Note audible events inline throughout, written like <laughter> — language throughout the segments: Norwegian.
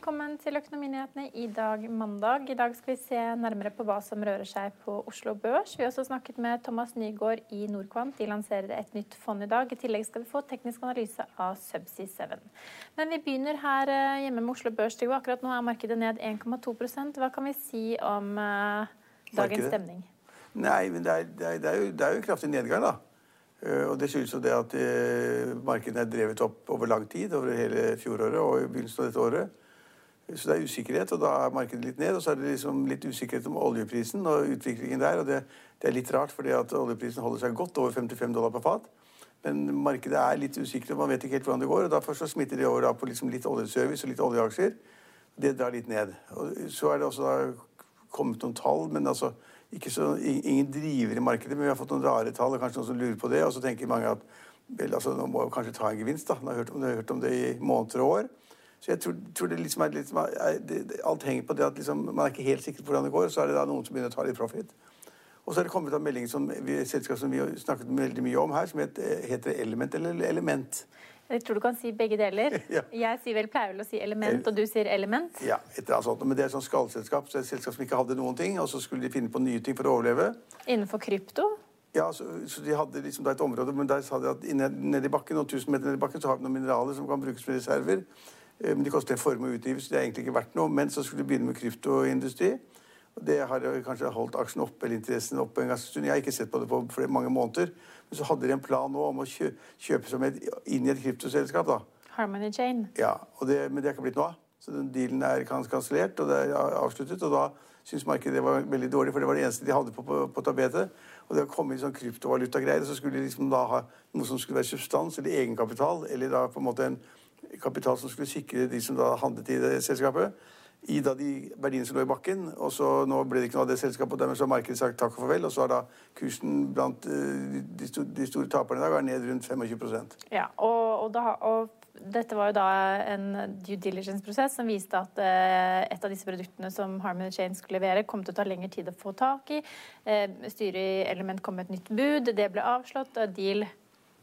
Velkommen til Økonominyhetene i dag mandag. I dag skal vi se nærmere på hva som rører seg på Oslo Børs. Vi har også snakket med Thomas Nygaard i Norquant. De lanserer et nytt fond i dag. I tillegg skal vi få teknisk analyse av Subsea 7. Men vi begynner her eh, hjemme med Oslo Børs. Akkurat nå er markedet ned 1,2% Hva kan vi si om uh, dagens stemning? Nei, men det er, det, er, det, er jo, det er, jo, kraftig nedgang, da. Uh, og Det skyldes jo det at markedene er drevet opp over lang tid, over hele fjoråret og i begynnelsen av dette året. Så det er usikkerhet, og da er markedet litt ned. Og så er det liksom litt usikkerhet om oljeprisen og utviklingen der. Og det, det er litt rart, fordi at oljeprisen holder seg godt over 55 dollar på fat. Men markedet er litt usikkert, og man vet ikke helt hvordan det går. og Derfor så smitter det over på liksom litt oljeservice og litt oljeaksjer. Det drar litt ned. Og så er det også da kommet noen tall, men altså så, ingen driver i markedet. Men vi har fått noen rare tall, og kanskje noen som lurer på det. Og så tenker mange at vel, altså, nå må vi kanskje ta en gevinst. da. Nå har hørt, har hørt om det i måneder og år. Så jeg tror, tror det liksom er litt, det, Alt henger på det at liksom, man er ikke helt sikker på hvordan det går. Så er det da noen som begynner å ta litt profit. Og så er det kommet en melding som vi, selskap som vi har snakket veldig mye om her, som heter Element eller Element. Jeg tror du kan si begge deler. <laughs> ja. Jeg sier vel, pleier vel å si element, og du sier element? Ja, et eller annet sånt. men det er et sånt skallselskap. Så det er et selskap som ikke hadde noen ting, og så skulle de finne på nye ting for å overleve. Innenfor krypto? Ja, så, så de hadde liksom et område, men der sa de at nede i bakken, noen tusen meter nede i bakken så har vi noen mineraler som kan brukes som reserver. Eh, men de koster en formue å utgive, så det er egentlig ikke verdt noe. Men så skulle de begynne med kryptoindustri. Og det har kanskje holdt aksjen oppe, eller interessen oppe en ganske stund. Jeg har ikke sett på det på flere, mange måneder. Men så hadde de en plan nå om å kjøpe seg med inn i et kryptoselskap. da. Harmony Jane. Ja, det, Men det er ikke blitt noe av. Så den dealen er kansellert, og det er avsluttet. Og da syntes markedet det var veldig dårlig, for det var det eneste de hadde på, på, på tapetet. Og det å komme i sånn kryptovalutagreier, så skulle de liksom da ha noe som skulle være substans eller egenkapital, eller da på en måte en kapital som skulle sikre de som da handlet i det selskapet, i da de verdiene som lå i bakken. Og så nå ble det ikke noe av det selskapet, og dermed så har markedet sagt takk og farvel. Og så har da kursen blant eh, de, store, taperne i dag er ned rundt 25 Ja, og, og, da, og dette var jo da en due diligence-prosess som viste at eh, et av disse produktene som Harmony Chain skulle levere, kom til å ta lengre tid å få tak i. Eh, styret i Element kom med et nytt bud, det ble avslått, og deal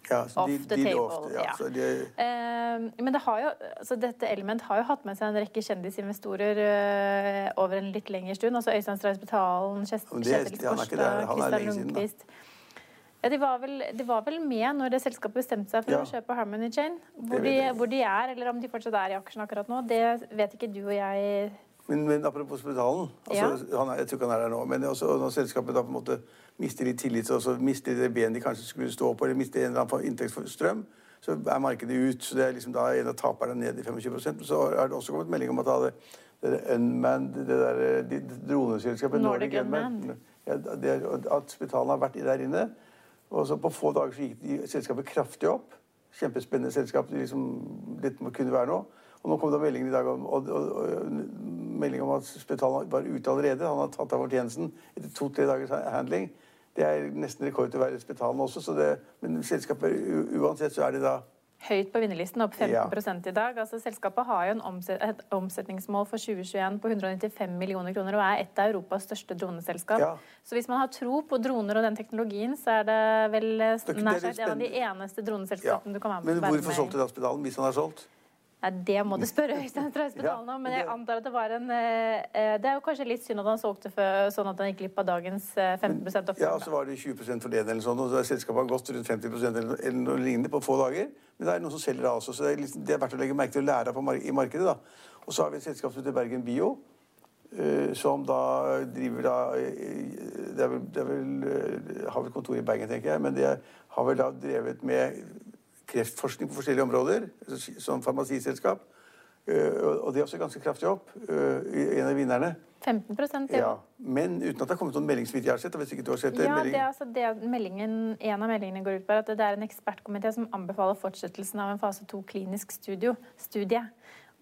ja, off de, the de table. Ofte, ja, ja. De... Uh, men det har jo, altså dette Element har jo hatt med seg en rekke kjendisinvestorer uh, over en litt lengre stund. altså Øystein Stray Spetalen, Kjetil Skorstad, Kristian Lundqvist. Ja, de var, vel, de var, vel, med når det selskapet bestemte seg for ja. å kjøpe Harmony Chain. Hvor de, hvor de, er, eller om de fortsatt er i aksjen akkurat nå, det vet ikke du og jeg. Men, men apropos spitalen. altså, ja. han, jeg tror ikke han er der nå. Men også, når selskapet da på en måte mister litt tillit, og så mister de det ben de kanskje skulle stå på, eller mister en eller annen inntektsstrøm, så er markedet ut. Så det er liksom da en av taperne ned i 25% Så har det også kommet melding om at da det, det Unmanned, det der de, droneselskapet Nordic Unmanned, ja, at spitalen har vært der inne. Og så på få dager så gikk de selskapet kraftig opp. Kjempespennende selskap. Liksom, dette må kunne være noe. Og nå kom det meldingen i dag om, og, og, og, melding om at Spetalen var ute allerede. Han har tatt av fortjenesten etter to-tre dagers handling. Det er nesten rekord til å være Spetalen også, så det, men selskapet uansett så er det da Høyt på vinnerlisten, opp 15 ja. i dag. Altså, selskapet har jo en omset, et omsetningsmål for 2021 på 195 millioner kroner og er et av Europas største droneselskap. Ja. Så hvis man har tro på droner og den teknologien, så er det vel nær sagt en av de eneste droneselskapene ja. du kan være med. Men hvorfor solgte da Spetalen hvis han har solgt? Nei, Det må du spørre Øystein Strausbetalen om, men jeg antar at det var en eh, eh, Det er jo kanskje litt synd at han solgte før, sånn at han gikk glipp av dagens 15 eh, Ja, og så var det 20 for det eller sånn, og så selskapet har gått rundt 50 eller, eller noe lignende på få dager. Men det er noen som selger det også, så det er, liksom, det er verdt å legge merke til å lære av i markedet. da. Og så har vi et selskap som heter Bergen Bio, som da driver da det er vel, det er vel, har vel kontor i Bergen, tenker jeg, men de har vel da drevet med kreftforskning på forskjellige områder, som farmasiselskap. Eh, og det er også ganske kraftig opp. Eh, en av vinnerne. 15% ja. Men uten at det har kommet noen melding. som jeg har sett, hvis ikke du har sett ja, det er altså det meldingen, En av meldingene går ut på at det er en ekspertkomité som anbefaler fortsettelsen av en fase 2 klinisk studio, studie.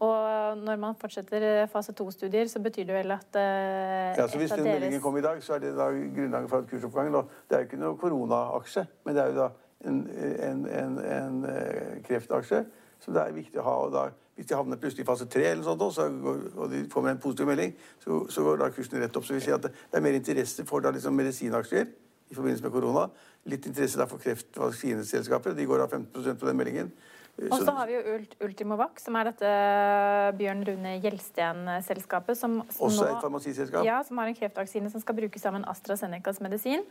Og når man fortsetter fase 2-studier, så betyr det vel at uh, Ja, så Hvis den deres... meldingen kom i dag, så er det da grunnlaget for at kursoppgangen Det er jo ikke noe koronaaksje, men det er jo da en, en, en, en eh, kreftaksje som det er viktig å ha. og da, Hvis de havner plutselig i fase tre, og de får med en positiv melding, så, så går da kursen rett opp. Så vi sier at det, er mer interesse for da liksom medisinaksjer i forbindelse med korona. Litt interesse da for kreftvaksineselskaper. De går da 15 på den meldingen. Og så har vi jo Ultimovac, som er dette Bjørn Rune Gjelsten-selskapet. Som også nå, et farmasiselskap? Ja, som har en kreftvaksine som skal brukes sammen AstraZenecas medisin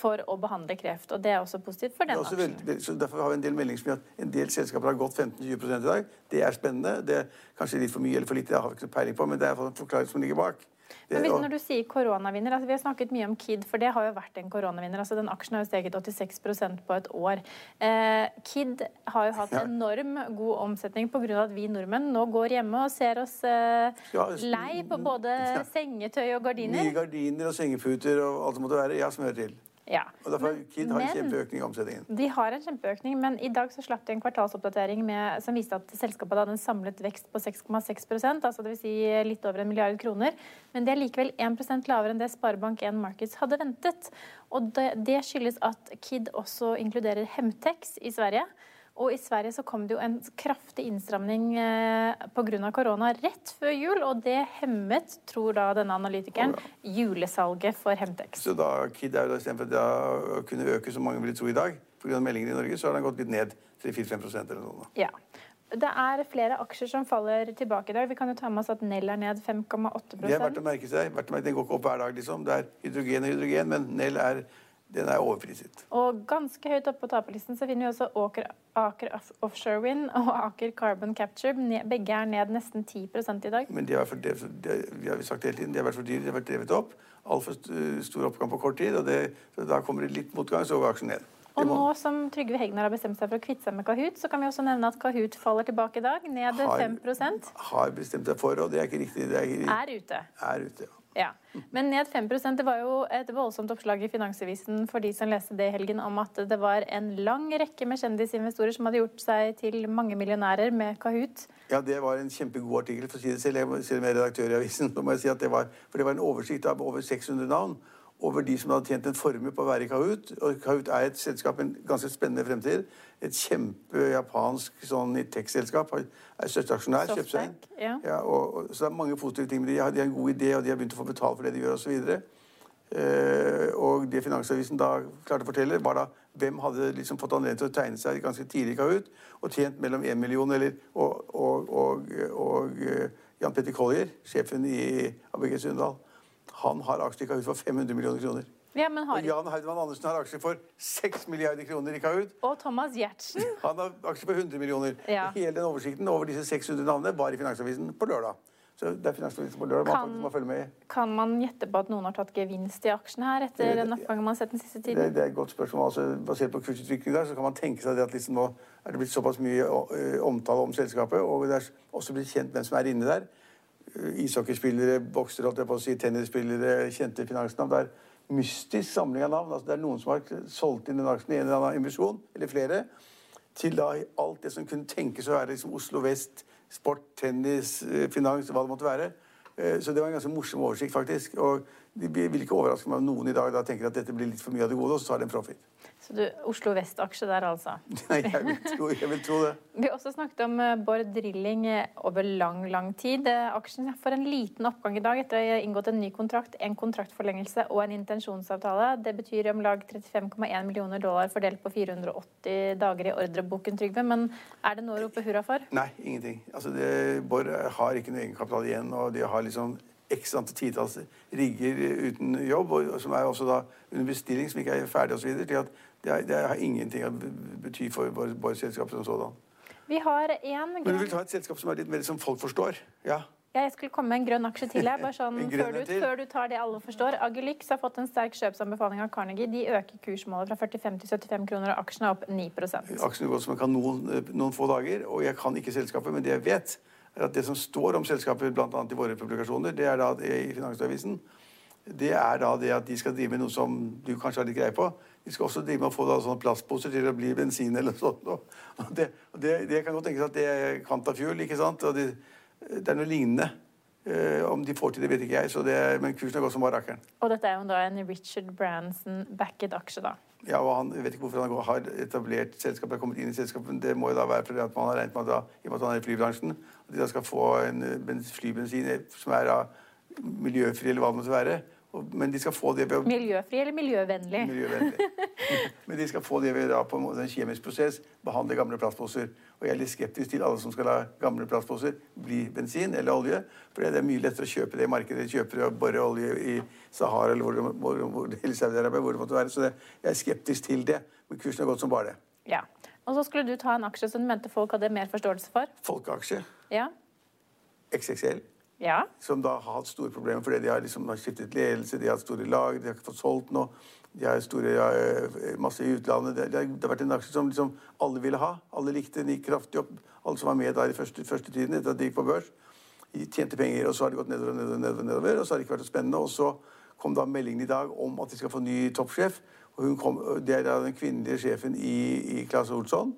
for å behandle kreft. Og det er også positivt for den aksjen. Derfor har vi en del meldinger som gjør at en del selskaper har gått 15-20 i dag. Det er spennende. Det er kanskje litt for mye eller for lite, det har vi ikke peiling på, men det er en forklaring som ligger bak. Men hvis, når du sier koronavinner, altså Vi har snakket mye om Kid, for det har jo vært en koronavinner. altså Den aksjen har jo steget 86% på et år. Eh, Kid har jo hatt enorm god omsetning pga. at vi nordmenn nå går hjemme og ser oss eh, lei på både <laughs> sengetøy og gardiner. Nye gardiner og sengeputer og alt som måtte være. Ja, som hører til. Ja. Og derfor men, Kid har en kjempeøkning i omsetningen. De har en kjempeøkning, men i dag så slapp de en kvartalsoppdatering med, som viste at selskapet hadde en samlet vekst på 6,6% altså dvs. Si litt over en milliard kroner. Men det er likevel 1% lavere enn det Sparebank1 Markets hadde ventet. Og det, det skyldes at Kid også inkluderer Hemtex i Sverige. Og i Sverige så kom det jo en kraftig innstramning eh, pga. korona rett før jul, og det hemmet, tror da denne analytikeren, julesalget for Hemtex. Så da Kid er jo da istedenfor å kunne øke som mange vil tro i dag, pga. meldinger i Norge, så har den gått litt ned 3-4-5 eller noe. Ja. Det er flere aksjer som faller tilbake i dag. Vi kan jo ta med oss at Nell er ned 5,8% Det er verdt å merke seg. Den går ikke opp hver dag, liksom. Det er hydrogen og hydrogen, men Nell er den er overpriset. Og ganske høyt oppe på taperlisten så finner vi også Aker, Aker Offshore Wind og Aker Carbon Capture. Begge er ned nesten 10 i dag. Men de har, de, de har sagt hele tiden, de har vært for dyre, de har vært drevet opp. Altfor stor oppgang på kort tid. og det, da kommer det litt motgang, så går aksjen ned. Og nå som Trygve Hegnar har bestemt seg for å kvitte seg med Kahoot, så kan vi også nevne at Kahoot faller tilbake i dag, ned har, 5 Har bestemt seg for, og det er ikke riktig. Det er, er ute. Er ute, ja. Ja, Men ned 5% Det var jo et voldsomt oppslag i Finansavisen for de som leste det i helgen, om at det var en lang rekke med kjendisinvestorer som hadde gjort seg til mange millionærer med Kahoot. Ja, det var en kjempegod artikkel, for å si det selv. Jeg, selv om jeg er redaktør i avisen, så må jeg si at det var, for det var en oversikt av over 600 navn over de som hadde tjent en formue på å være i Kahoot. Og Kahoot er et selskap en ganske spennende fremtid. Et kjempejapansk sånn tech-selskap. Er største aksjonær. Softbank, ja. ja og, og, så det er mange positive ting med de. De har en god idé, og de har begynt å få betalt for det de gjør, osv. Eh, og det Finansavisen da klarte å fortelle, var da hvem hadde liksom fått anledning til å tegne seg ganske tidlig i Kahoot og tjent mellom 1 million eller, og, og, og, og eh, Jan Petter Collier, sjefen i ABG Sundal han har aksjer i Kahoot for 500 millioner kroner. Ja, men har... Og Jan Heidmann Andersen har aksjer for 6 milliarder kroner i Kahoot. Og Thomas Giertsen. <laughs> Han har aksjer for 100 millioner. Ja. Hele den oversikten over disse 600 navnene var i Finansavisen på lørdag. Så det er Finansavisen på lørdag kan, man følge med. Kan man gjette på at noen har tatt gevinst i aksjene her etter den oppgangen man har sett den siste tiden? Det, det, er et godt spørsmål. Altså, basert på kursutviklingen der, så kan man tenke seg at liksom nå er det blitt såpass mye omtale om selskapet, og det er også blitt kjent hvem som er inne der ishockeyspillere, boksere, si, tennisspillere, kjente finansnavn. Det er mystisk samling av navn. Altså, det er noen som har solgt inn den aksjen i en eller annen emisjon, eller flere, til da alt det som kunne tenkes å være liksom Oslo vest, sport, tennis, eh, finans, hva det måtte være. Eh, så det var en ganske morsom oversikt, faktisk. Og de vil ikke overraske meg om noen i dag da tenker at dette blir litt for mye av det gode, og så tar de en profit. Så du, Oslo Vest-aksje der, altså? <laughs> Nei, jeg vil, tro, jeg vil tro det. Vi har også snakket om eh, Bård Drilling eh, over lang, lang tid. Eh, aksjen får en liten oppgang i dag etter å ha inngått en ny kontrakt, en kontraktforlengelse og en intensjonsavtale. Det betyr om lag 35,1 millioner dollar fordelt på 480 dager i ordreboken, Trygve. Men er det noe å rope hurra for? Nei, ingenting. Altså, det, Bård har ikke noe egenkapital igjen, og de har liksom x antall titalls rigger uten jobb, og, som er også da under bestilling, som ikke er ferdig osv. Det, det har ingenting å bety for våre selskap som sådan. Vi har en Men du vil ta et selskap som er litt mer som folk forstår? Ja. Ja, jeg skulle komme med en grønn aksje til Jeg, bare sånn <laughs> før du, før, du, tar det alle forstår. Agelix har fått en sterk kjøpsanbefaling av Carnegie. De øker kursmålet fra 45 til 75 kroner, og aksjen er opp 9% Aksjen går som jeg kan noen, noen få dager, og jeg kan ikke selskapet, men det jeg vet, er at det som står om selskapet, bl.a. i våre publikasjoner, det er da i Finansavisen, det er da det at de skal drive med noe som du kanskje har litt greie på. De skal også drive med å få da, sånne plastposer til å bli bensin eller sånt. Og det, det, det kan godt tenkes at det er Cantafuel, ikke sant. Det, det er noe lignende. Eh, om de får til det, vet ikke jeg, det, men kursen har gått som bare rakkeren. Og dette er jo da en Richard Branson-backet aksje, da? Ja, og han jeg vet ikke hvorfor han har etablert selskapet, har kommet inn i selskapet. Det må jo da være fordi at man har regnet med at, da, i og med at han er i flybransjen, at de da skal få en flybensin som er da miljøfri, eller hva det måtte være. Men de skal få det ved Miljøfri eller miljøvennlig? Miljøvennlig. Men de skal få det ved da på en kjemisk prosess, behandle gamle plastposer. Og jeg er litt skeptisk til alle som skal la gamle plastposer bli bensin eller olje. For det er mye lettere å kjøpe det i markedet. Kjøper og bare olje i Sahara eller hvor det, hvor, hvor, eller Saudi-Arabia, hvor det måtte være. Så det, jeg er skeptisk til det. Men kursen har gått som bare det. Ja. Og så skulle du ta en aksje som du mente folk hadde mer forståelse for? Folkeaksje. Ja. XXL ja. som da har hatt store problemer fordi de har, liksom, skiftet ledelse, de har hatt store lag, de har ikke fått solgt noe. De har store, ja, eh, masse i utlandet. Det, det, det, har vært en aksje som liksom alle ville ha. Alle likte den, gikk kraftig opp. Alle som var med der i første, første tiden etter at de gikk på børs. De tjente penger, og så har de gått nedover og nedover, nedover, nedover, og så har det ikke vært så spennende. Og så kom da meldingen i dag om at de skal få ny toppsjef. og kom, Det er da den kvinnelige sjefen i, i Claes Olsson.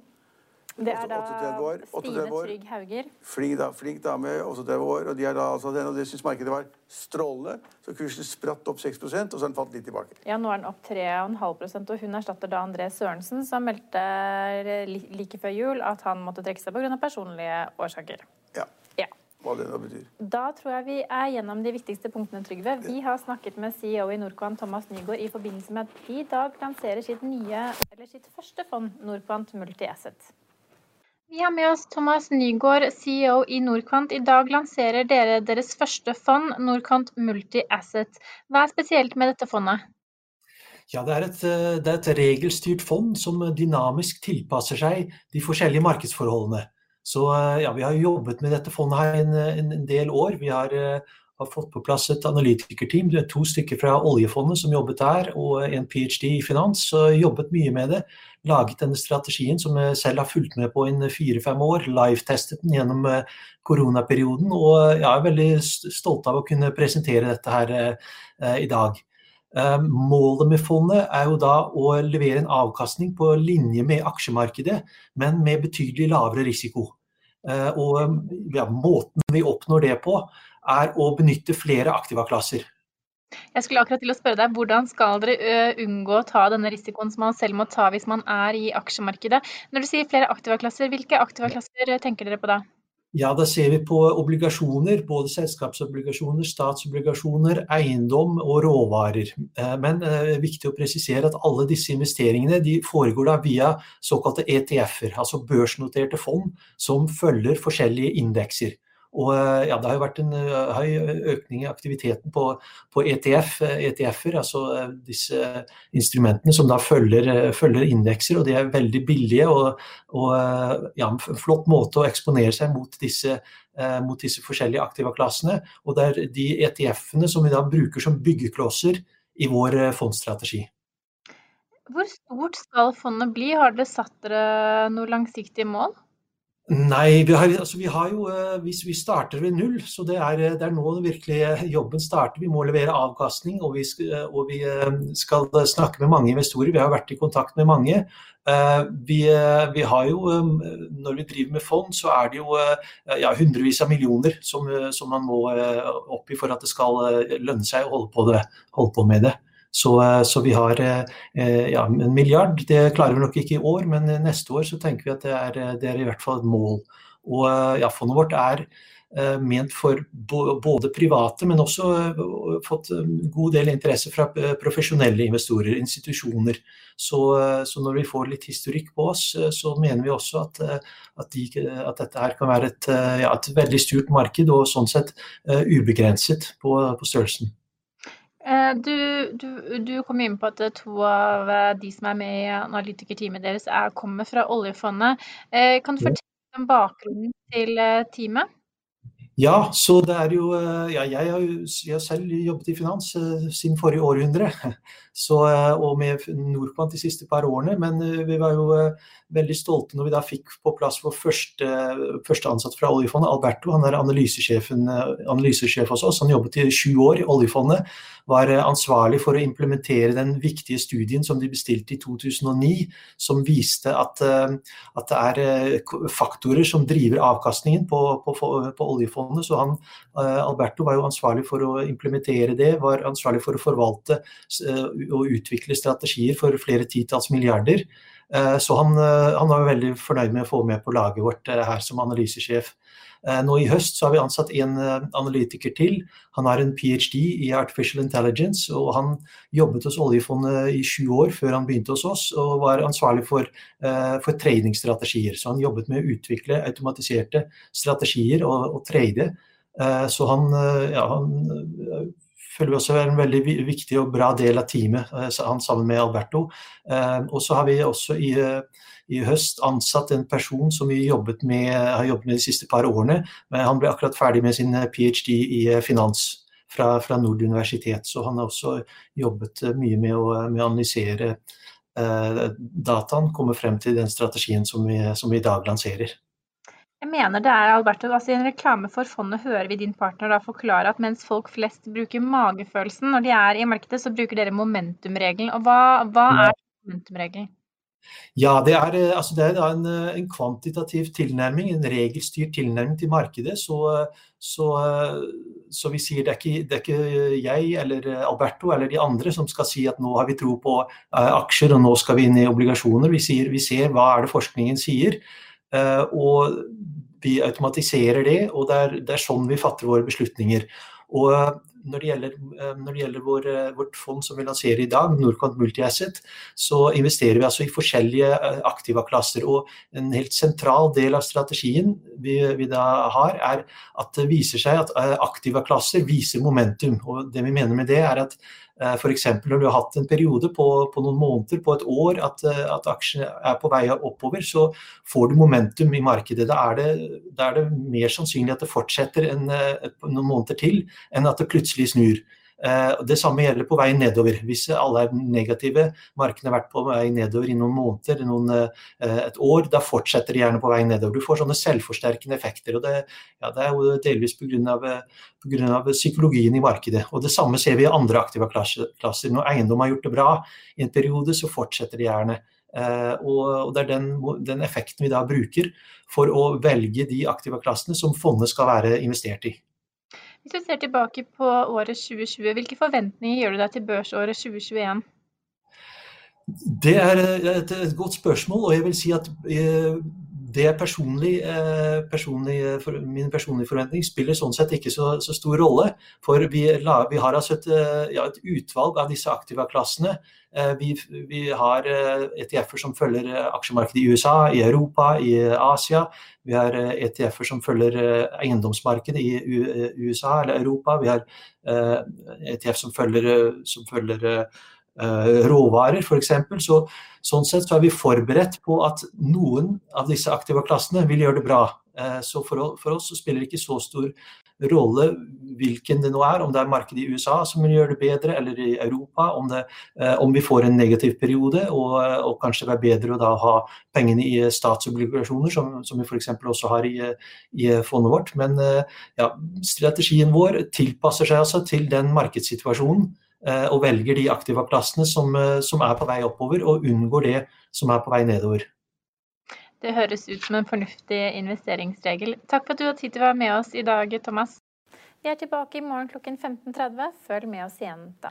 Det er da år, Stine Trygg Hauger. Flink, da, flink dame, 38 år. Og de er da altså den, og det syns markedet var strålende. Så kursen spratt opp 6 og så har den falt litt tilbake. Ja, nå er den opp 3,5% og hun erstatter da André Sørensen, som meldte like før jul at han måtte trekke seg pga. personlige årsaker. Ja. ja. Hva det da betyr. Da tror jeg vi er gjennom de viktigste punktene, Trygve. Vi har snakket med CEO i Norquant, Thomas Nygaard, i forbindelse med at de i dag lanserer sitt nye, eller sitt første fond, Norquant Multi-Asset. Vi har med oss Thomas Nygaard, CEO i Norcant. I dag lanserer dere deres første fond, Norcant Multi-Asset. Hva er spesielt med dette fondet? Ja, det er, et, det er, et, regelstyrt fond som dynamisk tilpasser seg de forskjellige markedsforholdene. Så ja, Vi har jobbet med dette fondet her en, en del år. Vi har, har, fått på plass et analytikerteam. Det er to stykker fra oljefondet som jobbet der, og en ph.d. i finans. Så jobbet mye med det laget denne strategien som jeg selv har fulgt med på i fire-fem år. Live-testet den gjennom eh, koronaperioden. Og jeg er veldig stolt av å kunne presentere dette her eh, i dag. Eh, målet med fondet er jo da å levere en avkastning på linje med aksjemarkedet, men med betydelig lavere risiko. Og ja, måten vi oppnår det på, er å benytte flere aktivaklasser. Jeg skulle akkurat til å spørre deg, Hvordan skal dere unngå å ta denne risikoen som man selv må ta hvis man er i aksjemarkedet? Når du sier flere aktivaklasser, hvilke aktivaklasser tenker dere på da? Ja, Da ser vi på obligasjoner, både selskapsobligasjoner, statsobligasjoner, eiendom og råvarer. Men det er viktig å presisere at alle disse investeringene de foregår da via såkalte ETF-er, altså børsnoterte fond som følger forskjellige indekser. Og eh, ja, Det har jo vært en eh, høy økning i aktiviteten på, på ETF, ETF-er, altså eh, disse instrumentene som da følger, følger indekser. og De er veldig billige og, og ja, en flott måte å eksponere seg mot disse, mot disse forskjellige aktivaklassene. Og det er de ETF-ene som vi da bruker som byggeklosser i vår fondsstrategi. Hvor stort skal fondet bli? Har dere satt dere noe langsiktige mål? Nei, vi har, altså vi har jo vi, Vi starter ved null, så det er, det er nå virkelig jobben starter. Vi må levere avkastning, og vi, skal, og vi skal snakke med mange investorer. Vi har vært i kontakt med mange. Vi, vi, har jo, Når vi driver med fond, så er det jo ja, hundrevis av millioner som, som, man må opp for at det skal lønne seg å holde på, det, holde på med det. Så, eh, så, vi har eh, ja, en milliard. Det klarer vi nok ikke i år, men neste år så tenker vi at det er, det er i hvert fall et mål. Og eh, ja, fondet vårt er ment for både private, men også fått god del interesse fra profesjonelle investorer, institusjoner. Så, så når vi får litt historikk på oss, så mener vi også at, at, de, at dette her kan være et, ja, et, veldig sturt marked, og sånn sett ubegrenset på, på størrelsen. Eh, du, du, du, kom inn på at to av eh, de som er med i analytikerteamet deres, er, kommer fra oljefondet. Eh, kan du fortelle om bakgrunnen til teamet? Ja, så det er jo ja, jeg har jo selv jobbet i finans siden forrige århundre. <laughs> Så, og med Norkvant de siste par årene. Men vi var jo veldig stolte når vi da fikk på plass vår første, første ansatt fra oljefondet, Alberto. Han er analysesjef hos oss. Han jobbet i sju år i oljefondet. Var ansvarlig for å implementere den viktige studien som de bestilte i 2009, som viste at, at det er faktorer som driver avkastningen på, på, på oljefondet. Så han, Alberto var jo ansvarlig for å implementere det, var ansvarlig for å forvalte og utvikle strategier for flere titalls milliarder. Eh, så han, eh, han, var veldig fornøyd med å få med på laget vårt eh, her som analysesjef. Nå i høst så har vi ansatt en analytiker til. Han har en ph.d. i artificial intelligence, og han jobbet hos oljefondet i sju år før han begynte hos oss, og var ansvarlig for, for tradingstrategier. Så han jobbet med å utvikle automatiserte strategier og, og trade. Så han, ja, han føler vi også er en veldig viktig og bra del av teamet, eh, han sammen med Alberto. Eh, og så har vi også i, i, høst ansatt en person som vi jobbet med, har jobbet med de siste par årene. Han ble akkurat ferdig med sin ph.d. i finans fra, fra Nord universitet. Så han har også jobbet mye med å, med å analysere eh, dataen, komme frem til den strategien som vi, som vi i dag lanserer. Jeg mener det er Alberto. Altså I en reklame for fondet hører vi din partner da forklare at mens folk flest bruker magefølelsen når de er i markedet, så bruker dere momentumregelen. Og hva, hva er momentumregelen? Ja, det er, eh, altså det er en, eh, en, kvantitativ tilnærming, en regelstyrt tilnærming til markedet. Så, så, så vi sier det er, ikke, det er, ikke, jeg eller Alberto eller de andre som skal si at nå har vi tro på aksjer og nå skal vi inn i obligasjoner. Vi, sier, vi ser hva er det forskningen sier. Eh, og vi automatiserer det, og det er, det er sånn vi fatter våre beslutninger. Og eh, når det gjelder, eh, når det gjelder vår, vårt fond som vi lanserer i dag, Norcont Multiasset, så investerer vi altså i forskjellige aktivaklasser. Og en helt sentral del av strategien vi, vi da har, er at det viser seg at aktivaklasser viser momentum. Og det vi mener med det, er at F.eks. når du har hatt en periode på, på, noen måneder, på et år, at, eh, at aksjene er på vei oppover, så får du momentum i markedet. Da er det, da er det mer sannsynlig at det fortsetter en, eh, noen måneder til, enn at det plutselig snur. Eh, det samme gjelder på vei nedover. Hvis alle er negative, markedene har vært på vei nedover i noen måneder, noen, eh, et år, da fortsetter de gjerne på vei nedover. Du får sånne selvforsterkende effekter. og Det, ja, det er jo delvis pga. psykologien i markedet. Og Det samme ser vi i andre aktive klasser. Når eiendom har gjort det bra i en periode, så fortsetter de gjerne. Uh, og, Det er den, den, effekten vi da bruker for å velge de aktive klassene som fondet skal være investert i. Hvis du ser tilbake på året 2020, hvilke forventninger gjør du deg til børsåret 2021? Det er et, godt spørsmål, og jeg vil si at eh, det er personlig, eh, personlig, min personlige forventning spiller sånn sett ikke så, så stor rolle. For vi, vi har altså et, eh, ja, et, utvalg av disse aktiva-klassene. Vi, vi, har ETF-er som følger aksjemarkedet i USA, i Europa, i Asia. Vi har ETF-er som følger eiendomsmarkedet i USA eller Europa. Vi har ETF som følger, som følger råvarer, f.eks. Så Sånn sett så er vi forberedt på at noen av disse aktive klassene vil gjøre det bra. Eh, så for, oss så spiller det ikke så stor rolle hvilken det nå er, om det er markedet i USA som vil gjøre det bedre, eller i Europa, om, det, eh, om vi får en negativ periode, og, og kanskje det er bedre å da ha pengene i statsobligasjoner, som, som vi f.eks. også har i, i, fondet vårt. Men ja, strategien vår tilpasser seg altså til den markedssituasjonen og velger de aktiva klassene som, som er på vei oppover, og unngår det som er på vei nedover. Det høres ut som en fornuftig investeringsregel. Takk for at du har tid til å være med oss i dag, Thomas. Vi er tilbake i morgen klokken 15.30. Følg med oss igjen da.